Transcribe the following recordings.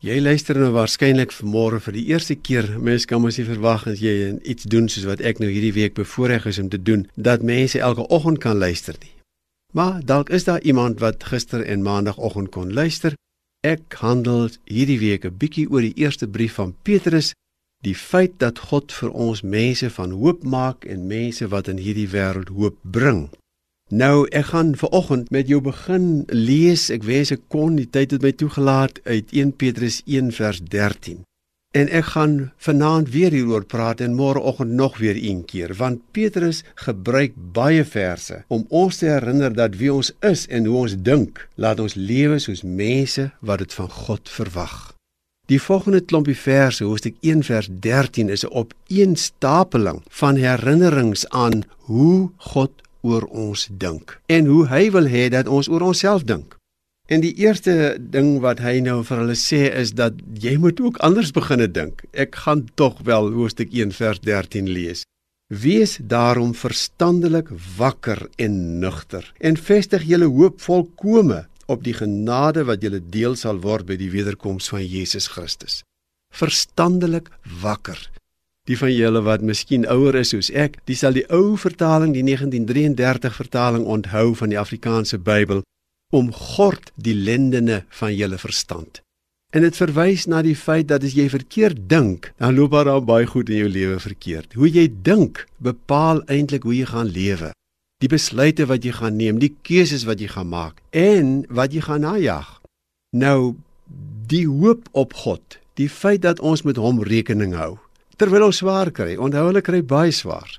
Jy luister nou waarskynlik vanmôre vir die eerste keer. Mens kan mos nie verwag as jy iets doen soos wat ek nou hierdie week bevoorreg is om te doen, dat mense elke oggend kan luister nie. Maar dalk is daar iemand wat gister en maandagooggend kon luister. Ek handel hierdie week 'n bietjie oor die eerste brief van Petrus, die feit dat God vir ons mense van hoop maak en mense wat in hierdie wêreld hoop bring. Nou ek gaan vanoggend met jou begin lees. Ek wens ek kon die tyd het my toegelaat uit 1 Petrus 1 vers 13. En ek gaan vanaand weer hieroor praat en môreoggend nog weer een keer want Petrus gebruik baie verse om ons te herinner dat wie ons is en hoe ons dink, laat ons lewe soos mense wat dit van God verwag. Die volgende klompie verse, hoofstuk 1 vers 13 is 'n opeenstapeling van herinnerings aan hoe God oor ons dink en hoe hy wil hê dat ons oor onsself dink. En die eerste ding wat hy nou vir hulle sê is dat jy moet ook anders begine dink. Ek gaan tog wel hoofstuk 1 vers 13 lees. Wees daarom verstandelik wakker en nugter en vestig julle hoop volkome op die genade wat julle deel sal word by die wederkoms van Jesus Christus. Verstandelik wakker. Die van julle wat miskien ouer is soos ek, die sal die ou vertaling, die 1933 vertaling onthou van die Afrikaanse Bybel om gord die lendene van julle verstand. En dit verwys na die feit dat as jy verkeerd dink, dan loop daar baie goed in jou lewe verkeerd. Hoe jy dink bepaal eintlik hoe jy gaan lewe. Die besluite wat jy gaan neem, die keuses wat jy gaan maak en wat jy gaan najag. Nou die hoop op God, die feit dat ons met hom rekening hou terwyl ons swaar kry. Onthou hulle kry baie swaar.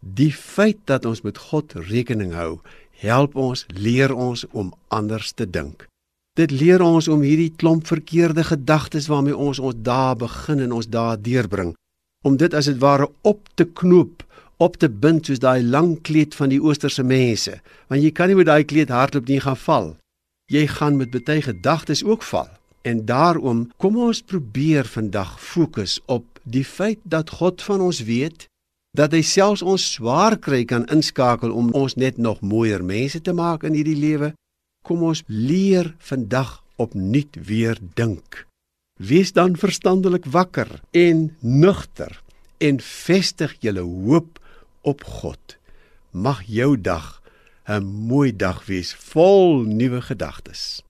Die feit dat ons met God rekening hou, help ons, leer ons om anders te dink. Dit leer ons om hierdie klomp verkeerde gedagtes waarmee ons ons dae begin en ons dae deurbring, om dit as dit ware op te knoop, op te bind soos daai lang kleed van die oosterse mense, want jy kan nie met daai kleed hardloop nie gaan val. Jy gaan met baie gedagtes ook val. En daarom kom ons probeer vandag fokus op die feit dat God van ons weet dat hy selfs ons swaar kry kan inskakel om ons net nog mooier mense te maak in hierdie lewe. Kom ons leer vandag opnuut weer dink. Wees dan verstandelik wakker en nugter en vestig julle hoop op God. Mag jou dag 'n mooi dag wees vol nuwe gedagtes.